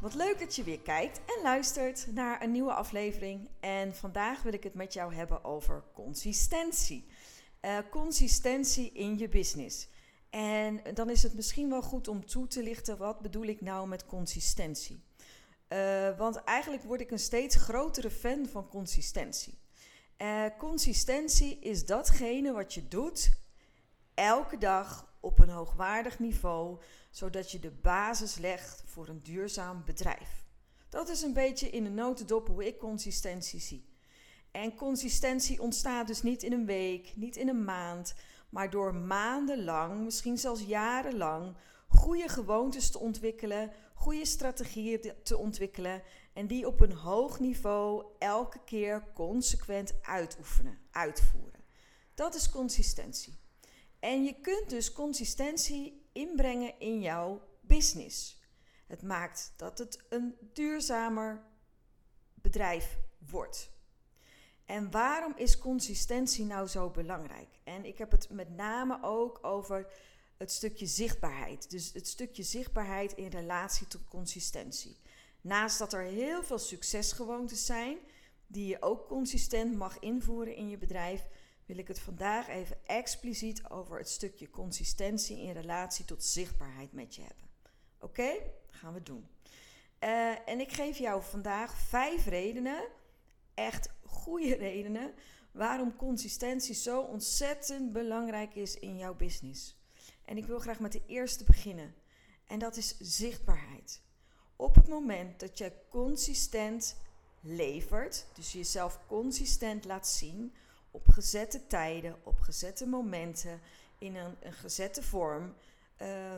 Wat leuk dat je weer kijkt en luistert naar een nieuwe aflevering. En vandaag wil ik het met jou hebben over consistentie. Uh, consistentie in je business. En dan is het misschien wel goed om toe te lichten wat bedoel ik nou met consistentie. Uh, want eigenlijk word ik een steeds grotere fan van consistentie. Uh, consistentie is datgene wat je doet elke dag op een hoogwaardig niveau, zodat je de basis legt voor een duurzaam bedrijf. Dat is een beetje in de notendop hoe ik consistentie zie. En consistentie ontstaat dus niet in een week, niet in een maand, maar door maandenlang, misschien zelfs jarenlang, goede gewoontes te ontwikkelen, goede strategieën te ontwikkelen en die op een hoog niveau elke keer consequent uitoefenen, uitvoeren. Dat is consistentie. En je kunt dus consistentie inbrengen in jouw business. Het maakt dat het een duurzamer bedrijf wordt. En waarom is consistentie nou zo belangrijk? En ik heb het met name ook over het stukje zichtbaarheid. Dus het stukje zichtbaarheid in relatie tot consistentie. Naast dat er heel veel succesgewoontes zijn die je ook consistent mag invoeren in je bedrijf, wil ik het vandaag even expliciet over het stukje consistentie in relatie tot zichtbaarheid met je hebben. Oké, gaan we doen. Uh, en ik geef jou vandaag vijf redenen, echt goede redenen, waarom consistentie zo ontzettend belangrijk is in jouw business. En ik wil graag met de eerste beginnen. En dat is zichtbaarheid. Op het moment dat je consistent levert, dus jezelf consistent laat zien, op gezette tijden, op gezette momenten, in een, gezette vorm, uh,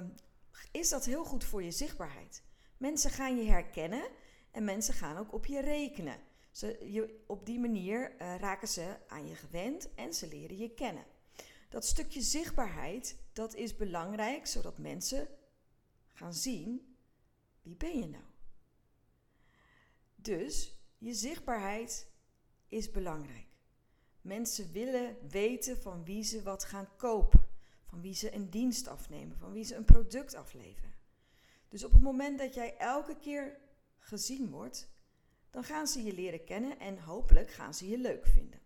is dat heel goed voor je zichtbaarheid. Mensen gaan je herkennen en mensen gaan ook op je rekenen. Ze, op die manier uh, raken ze aan je gewend en ze leren je kennen. Dat stukje zichtbaarheid, dat is belangrijk, zodat mensen gaan zien, wie ben je nou? Dus je zichtbaarheid is belangrijk. Mensen willen weten van wie ze wat gaan kopen, van wie ze een dienst afnemen, van wie ze een product afleveren. Dus op het moment dat jij elke keer gezien wordt, dan gaan ze je leren kennen en hopelijk gaan ze je leuk vinden.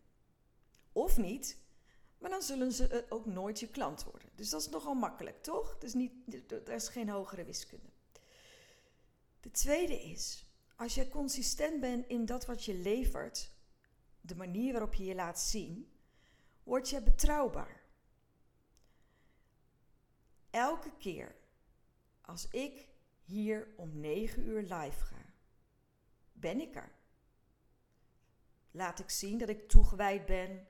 Of niet, maar dan zullen ze ook nooit je klant worden. Dus dat is nogal makkelijk, toch? Dus niet, er is geen hogere wiskunde. De tweede is, als jij consistent bent in dat wat je levert, de manier waarop je je laat zien, word je betrouwbaar. Elke keer als ik hier om 9 uur live ga, ben ik er. Laat ik zien dat ik toegewijd ben.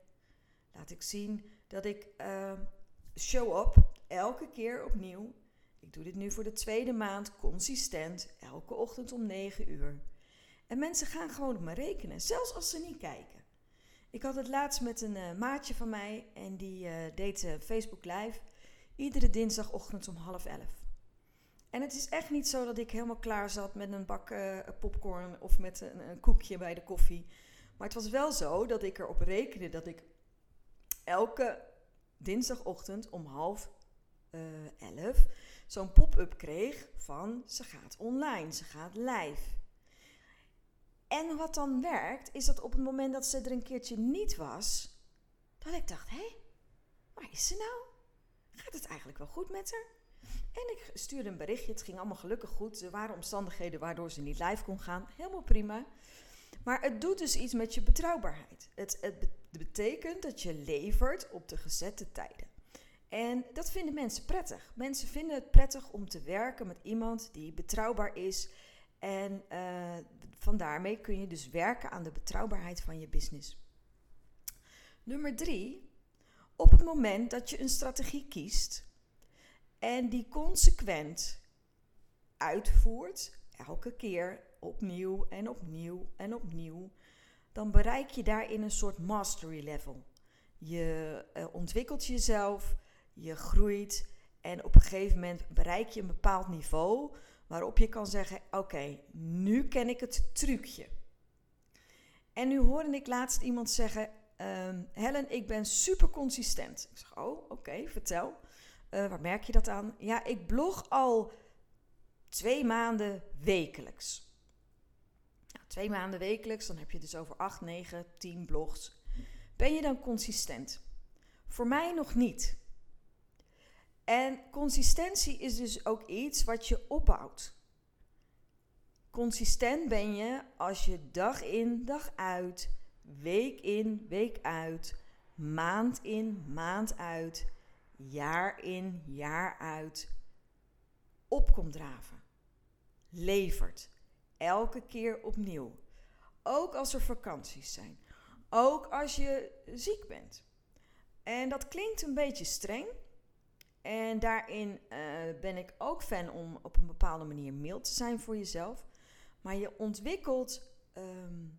Laat ik zien dat ik uh, show up elke keer opnieuw. Ik doe dit nu voor de tweede maand consistent, elke ochtend om 9 uur. En mensen gaan gewoon op me rekenen, zelfs als ze niet kijken. Ik had het laatst met een uh, maatje van mij en die uh, deed uh, Facebook Live iedere dinsdagochtend om half elf. En het is echt niet zo dat ik helemaal klaar zat met een bak popcorn of met een, een, koekje bij de koffie. Maar het was wel zo dat ik erop rekende dat ik elke dinsdagochtend om half elf zo'n pop-up kreeg van ze gaat online, ze gaat live. En wat dan werkt, is dat op het moment dat ze er een keertje niet was, dat ik dacht: hé, waar is ze nou? Gaat het eigenlijk wel goed met haar? En ik stuurde een berichtje. Het ging allemaal gelukkig goed. Er waren omstandigheden waardoor ze niet live kon gaan. Helemaal prima. Maar het doet dus iets met je betrouwbaarheid. Het, het betekent dat je levert op de gezette tijden. En dat vinden mensen prettig. Mensen vinden het prettig om te werken met iemand die betrouwbaar is en uh, van daarmee kun je dus werken aan de betrouwbaarheid van je business. Nummer drie, op het moment dat je een strategie kiest en die consequent uitvoert, elke keer opnieuw en opnieuw en opnieuw, dan bereik je daarin een soort mastery level. Je uh, ontwikkelt jezelf, je groeit en op een gegeven moment bereik je een bepaald niveau waarop je kan zeggen: Oké, nu ken ik het trucje. En nu hoorde ik laatst iemand zeggen: uh, Helen, ik ben super consistent. Ik zeg: Oh, oké, vertel. Uh, waar merk je dat aan? Ja, ik blog al twee maanden wekelijks. Nou, twee maanden wekelijks, dan heb je dus over 8, 9, 10 blogs. Ben je dan consistent? Voor mij nog niet. En consistentie is dus ook iets wat je opbouwt. Consistent ben je als je dag in, dag uit, week in, week uit, maand in, maand uit, jaar in, jaar uit op komt draven. Levert. Elke keer opnieuw. Ook als er vakanties zijn. Ook als je ziek bent. En dat klinkt een beetje streng. En daarin uh, ben ik ook fan om op een bepaalde manier mild te zijn voor jezelf. Maar je ontwikkelt um,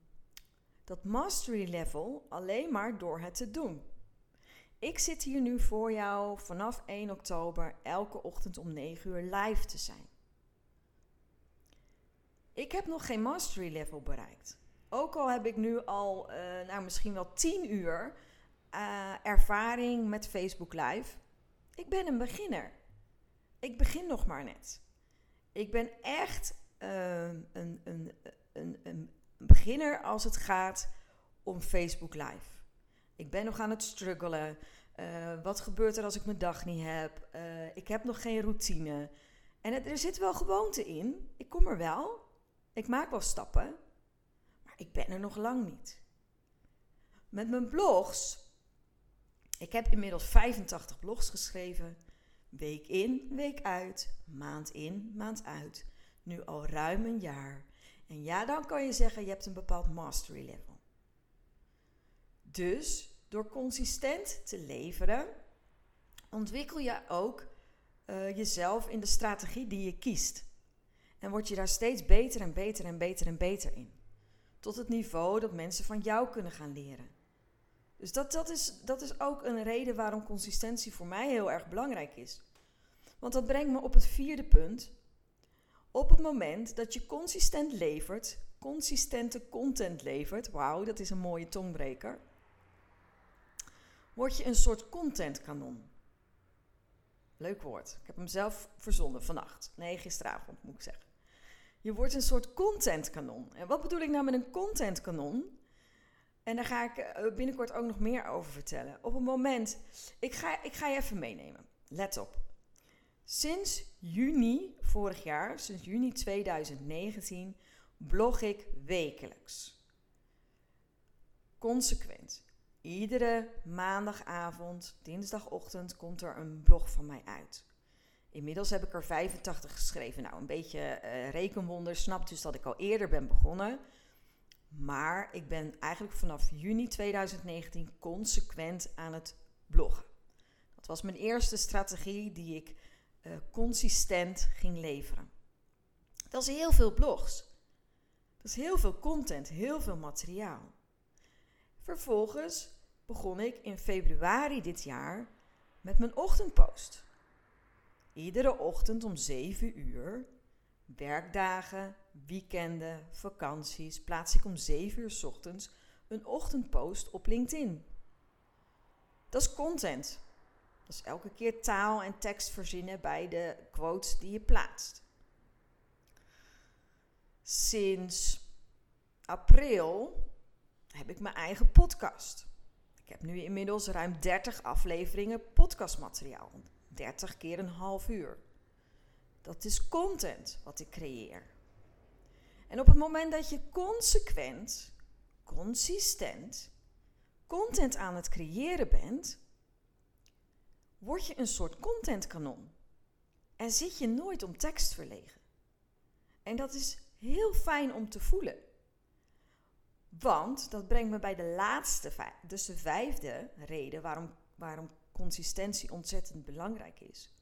dat mastery level alleen maar door het te doen. Ik zit hier nu voor jou vanaf 1 oktober elke ochtend om 9 uur live te zijn. Ik heb nog geen mastery level bereikt. Ook al heb ik nu al, uh, nou misschien wel 10 uur uh, ervaring met Facebook Live. Ik ben een beginner. Ik begin nog maar net. Ik ben echt uh, een, een, een, een beginner als het gaat om Facebook Live. Ik ben nog aan het struggelen. Uh, wat gebeurt er als ik mijn dag niet heb? Uh, ik heb nog geen routine. En er zit wel gewoonte in. Ik kom er wel. Ik maak wel stappen. Maar ik ben er nog lang niet. Met mijn blogs. Ik heb inmiddels 85 blogs geschreven. Week in, week uit. Maand in, maand uit. Nu al ruim een jaar. En ja, dan kan je zeggen, je hebt een bepaald mastery level. Dus door consistent te leveren, ontwikkel je ook uh, jezelf in de strategie die je kiest. En word je daar steeds beter en beter en beter en beter in. Tot het niveau dat mensen van jou kunnen gaan leren. Dus dat, dat, is, dat is ook een reden waarom consistentie voor mij heel erg belangrijk is. Want dat brengt me op het vierde punt. Op het moment dat je consistent levert, consistente content levert, wauw, dat is een mooie tongbreker, word je een soort contentkanon. Leuk woord. Ik heb hem zelf verzonnen vannacht. Nee, gisteravond moet ik zeggen. Je wordt een soort contentkanon. En wat bedoel ik nou met een contentkanon? En daar ga ik eh, binnenkort ook nog meer over vertellen. Op een moment, ik ga, ik ga je even meenemen. Let op. Sinds juni vorig jaar, sinds juni 2019, blog ik wekelijks. Consequent. Iedere maandagavond, dinsdagochtend komt er een blog van mij uit. Inmiddels heb ik er 85 geschreven. Nou, een beetje uh, rekenwonder snapt dus dat ik al eerder ben begonnen. Maar ik ben eigenlijk vanaf juni 2019 consequent aan het bloggen. Dat was mijn eerste strategie die ik uh, consistent ging leveren. Dat is heel veel blogs. Dat is heel veel content, heel veel materiaal. Vervolgens begon ik in februari dit jaar met mijn ochtendpost. Iedere ochtend om 7 uur, werkdagen, weekenden, vakanties, plaats ik om 7 uur ochtends een ochtendpost op LinkedIn. Dat is content. Dat is elke keer taal en tekst verzinnen bij de quotes die je plaatst. Sinds april heb ik mijn eigen podcast. Ik heb nu inmiddels ruim 30 afleveringen podcastmateriaal. 30 keer een half uur. Dat is content wat ik creëer. En op het moment dat je consequent, consistent content aan het creëren bent, word je een soort contentkanon. En zit je nooit om tekst verlegen. En dat is heel fijn om te voelen. Want dat brengt me bij de laatste, dus de vijfde reden waarom, waarom consistentie ontzettend belangrijk is.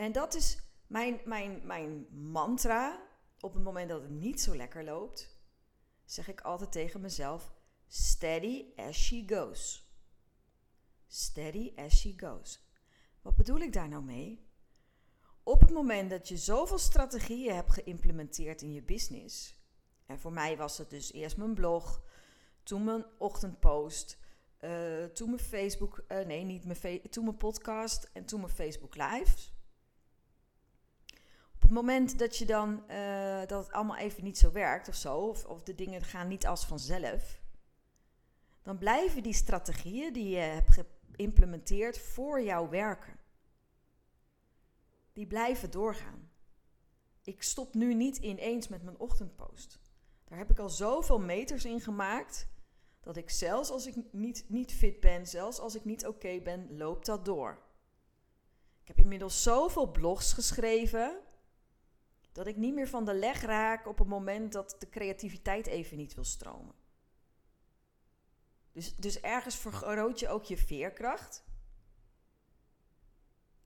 En dat is mijn, mijn, mijn mantra. Op het moment dat het niet zo lekker loopt, zeg ik altijd tegen mezelf: steady as she goes. Steady as she goes. Wat bedoel ik daar nou mee? Op het moment dat je zoveel strategieën hebt geïmplementeerd in je business. En voor mij was het dus eerst mijn blog, toen mijn ochtendpost, uh, toen mijn Facebook, uh, nee, niet mijn, toen mijn podcast en toen mijn Facebook Live. Het moment dat je dan uh, dat het allemaal even niet zo werkt of zo, of, of de dingen gaan niet als vanzelf, dan blijven die strategieën die je hebt geïmplementeerd voor jou werken. Die blijven doorgaan. Ik stop nu niet ineens met mijn ochtendpost. Daar heb ik al zoveel meters in gemaakt dat ik zelfs als ik niet, niet fit ben, zelfs als ik niet oké ben, loopt dat door. Ik heb inmiddels zoveel blogs geschreven dat ik niet meer van de leg raak op het moment dat de creativiteit even niet wil stromen. Dus, dus ergens vergroot je ook je veerkracht.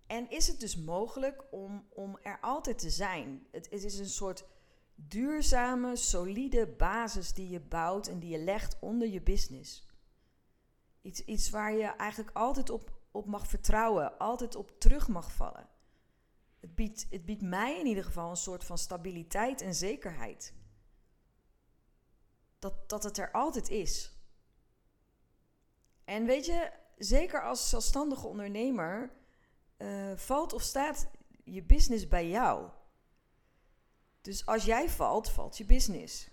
En is het dus mogelijk om, om er altijd te zijn? Het, het is een soort duurzame, solide basis die je bouwt en die je legt onder je business. Iets, iets waar je eigenlijk altijd op, op mag vertrouwen, altijd op terug mag vallen. Het biedt, het biedt mij in ieder geval een soort van stabiliteit en zekerheid. Dat, dat het er altijd is. En weet je, zeker als zelfstandige ondernemer, uh, valt of staat je business bij jou. Dus als jij valt, valt je business.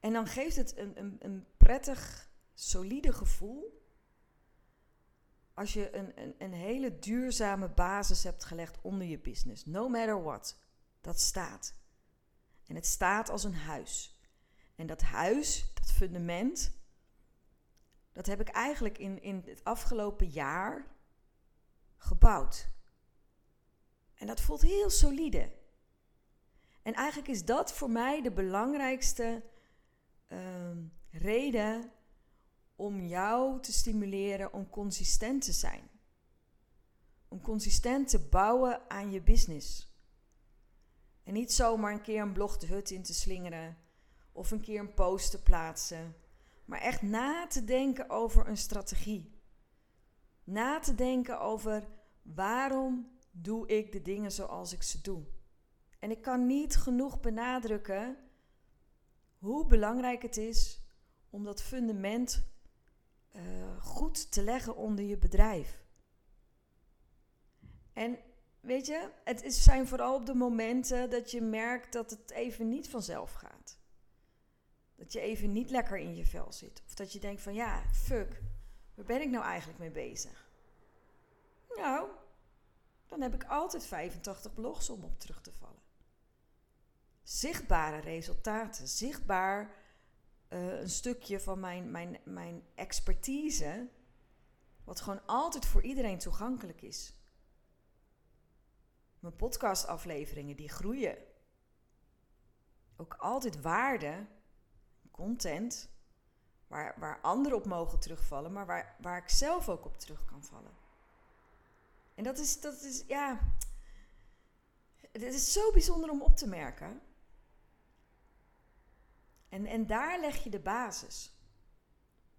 En dan geeft het een, een, een prettig, solide gevoel. Als je een, een, een hele duurzame basis hebt gelegd onder je business. No matter what. Dat staat. En het staat als een huis. En dat huis, dat fundament, dat heb ik eigenlijk in, in het afgelopen jaar gebouwd. En dat voelt heel solide. En eigenlijk is dat voor mij de belangrijkste uh, reden om jou te stimuleren om consistent te zijn. Om consistent te bouwen aan je business. En niet zomaar een keer een blog de hut in te slingeren of een keer een post te plaatsen, maar echt na te denken over een strategie. Na te denken over waarom doe ik de dingen zoals ik ze doe. En ik kan niet genoeg benadrukken hoe belangrijk het is om dat fundament uh, goed te leggen onder je bedrijf. En weet je, het is, zijn vooral op de momenten dat je merkt dat het even niet vanzelf gaat. Dat je even niet lekker in je vel zit. Of dat je denkt van ja, fuck, waar ben ik nou eigenlijk mee bezig? Nou, dan heb ik altijd 85 blogs om op terug te vallen. Zichtbare resultaten, zichtbaar uh, een stukje van mijn, mijn, mijn expertise, wat gewoon altijd voor iedereen toegankelijk is. Mijn podcastafleveringen die groeien. Ook altijd waarde, content, waar, waar anderen op mogen terugvallen, maar waar, waar ik zelf ook op terug kan vallen. En dat is, dat is, ja, het is zo bijzonder om op te merken. En, en daar leg je de basis.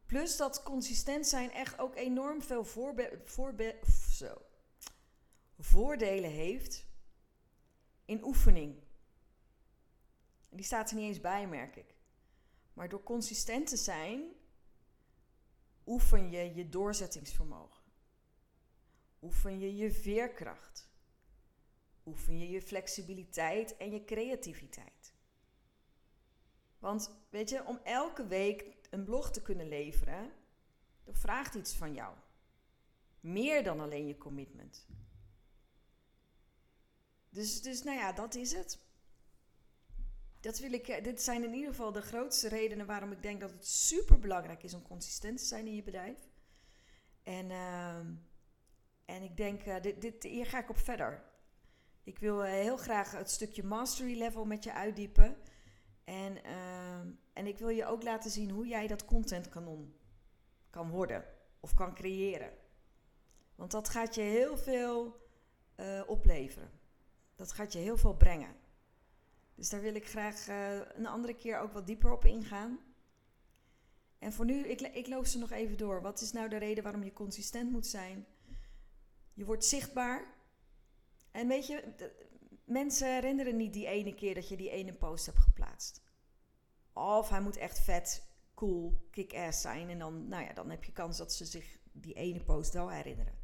Plus dat consistent zijn echt ook enorm veel voorbe zo, voordelen heeft in oefening. Die staat er niet eens bij, merk ik. Maar door consistent te zijn, oefen je je doorzettingsvermogen. Oefen je je veerkracht. Oefen je je flexibiliteit en je creativiteit. Want weet je, om elke week een blog te kunnen leveren, dat vraagt iets van jou. Meer dan alleen je commitment. Dus, dus nou ja, dat is het. Dat wil ik, dit zijn in ieder geval de grootste redenen waarom ik denk dat het super belangrijk is om consistent te zijn in je bedrijf. En uh, en ik denk, uh, dit, dit, hier ga ik op verder. Ik wil uh, heel graag het stukje mastery level met je uitdiepen. En, uh, en ik wil je ook laten zien hoe jij dat content kanon kan worden of kan creëren. Want dat gaat je heel veel uh, opleveren. Dat gaat je heel veel brengen. Dus daar wil ik graag uh, een andere keer ook wat dieper op ingaan. En voor nu, ik, ik loop ze nog even door. Wat is nou de reden waarom je consistent moet zijn? Je wordt zichtbaar. En weet je, mensen herinneren niet die ene keer dat je die ene post hebt geplaatst. Of hij moet echt vet, cool, kick-ass zijn. En dan, nou ja, dan heb je kans dat ze zich die ene post wel herinneren.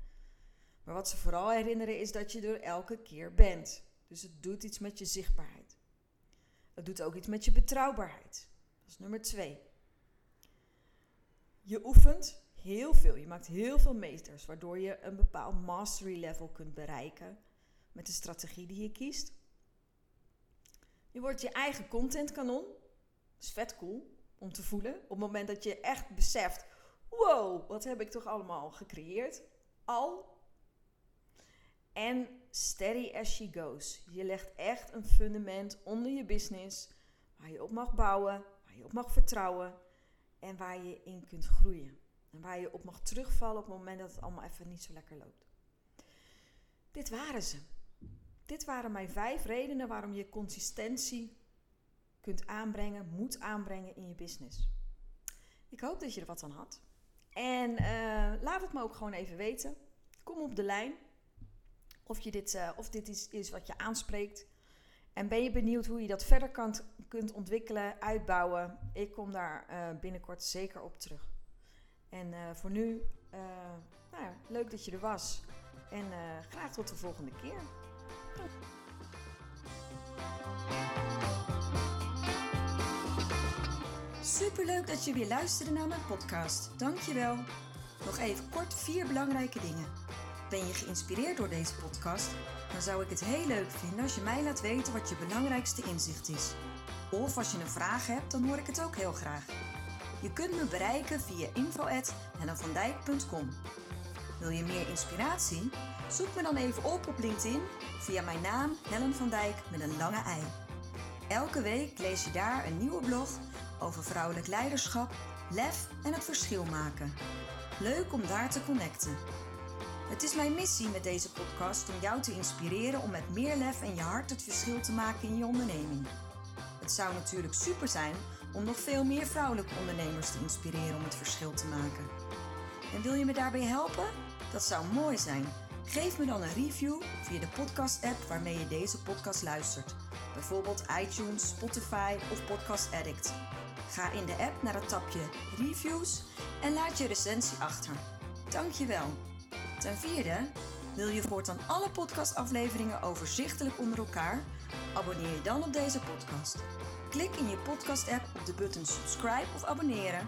Maar wat ze vooral herinneren is dat je er elke keer bent. Dus het doet iets met je zichtbaarheid. Het doet ook iets met je betrouwbaarheid. Dat is nummer twee. Je oefent heel veel. Je maakt heel veel meters, waardoor je een bepaald mastery level kunt bereiken met de strategie die je kiest. Je wordt je eigen content kanon. Dat is vet cool om te voelen. Op het moment dat je echt beseft: wow, wat heb ik toch allemaal gecreëerd? Al. En steady as she goes. Je legt echt een fundament onder je business waar je op mag bouwen, waar je op mag vertrouwen en waar je in kunt groeien. En waar je op mag terugvallen op het moment dat het allemaal even niet zo lekker loopt. Dit waren ze. Dit waren mijn vijf redenen waarom je consistentie kunt aanbrengen, moet aanbrengen in je business. Ik hoop dat je er wat aan had. En uh, laat het me ook gewoon even weten. Kom op de lijn. Of, je dit, uh, of dit is, is wat je aanspreekt. En ben je benieuwd hoe je dat verder kan, kunt ontwikkelen, uitbouwen? Ik kom daar uh, binnenkort zeker op terug. En voor nu, nou, leuk dat je er was. En graag tot de volgende keer. Superleuk dat je weer luisterde naar mijn podcast. Dankjewel. Nog even kort vier belangrijke dingen. Ben je geïnspireerd door deze podcast? Dan zou ik het heel leuk vinden als je mij laat weten wat je belangrijkste inzicht is. Of als je een vraag hebt, dan hoor ik het ook heel graag. Je kunt me bereiken via info.hennavandijk.com Wil je meer inspiratie? Zoek me dan even op op LinkedIn via mijn naam Helen van Dijk met een lange ei. Elke week lees je daar een nieuwe blog over vrouwelijk leiderschap, lef en het verschil maken. Leuk om daar te connecten. Het is mijn missie met deze podcast om jou te inspireren om met meer lef en je hart het verschil te maken in je onderneming. Het zou natuurlijk super zijn om nog veel meer vrouwelijke ondernemers te inspireren om het verschil te maken. En wil je me daarbij helpen? Dat zou mooi zijn. Geef me dan een review via de podcast-app waarmee je deze podcast luistert. Bijvoorbeeld iTunes, Spotify of Podcast Addict. Ga in de app naar het tapje Reviews en laat je recensie achter. Dankjewel. Ten vierde, wil je voortaan alle podcastafleveringen overzichtelijk onder elkaar? Abonneer je dan op deze podcast. Klik in je podcast-app op de button subscribe of abonneren.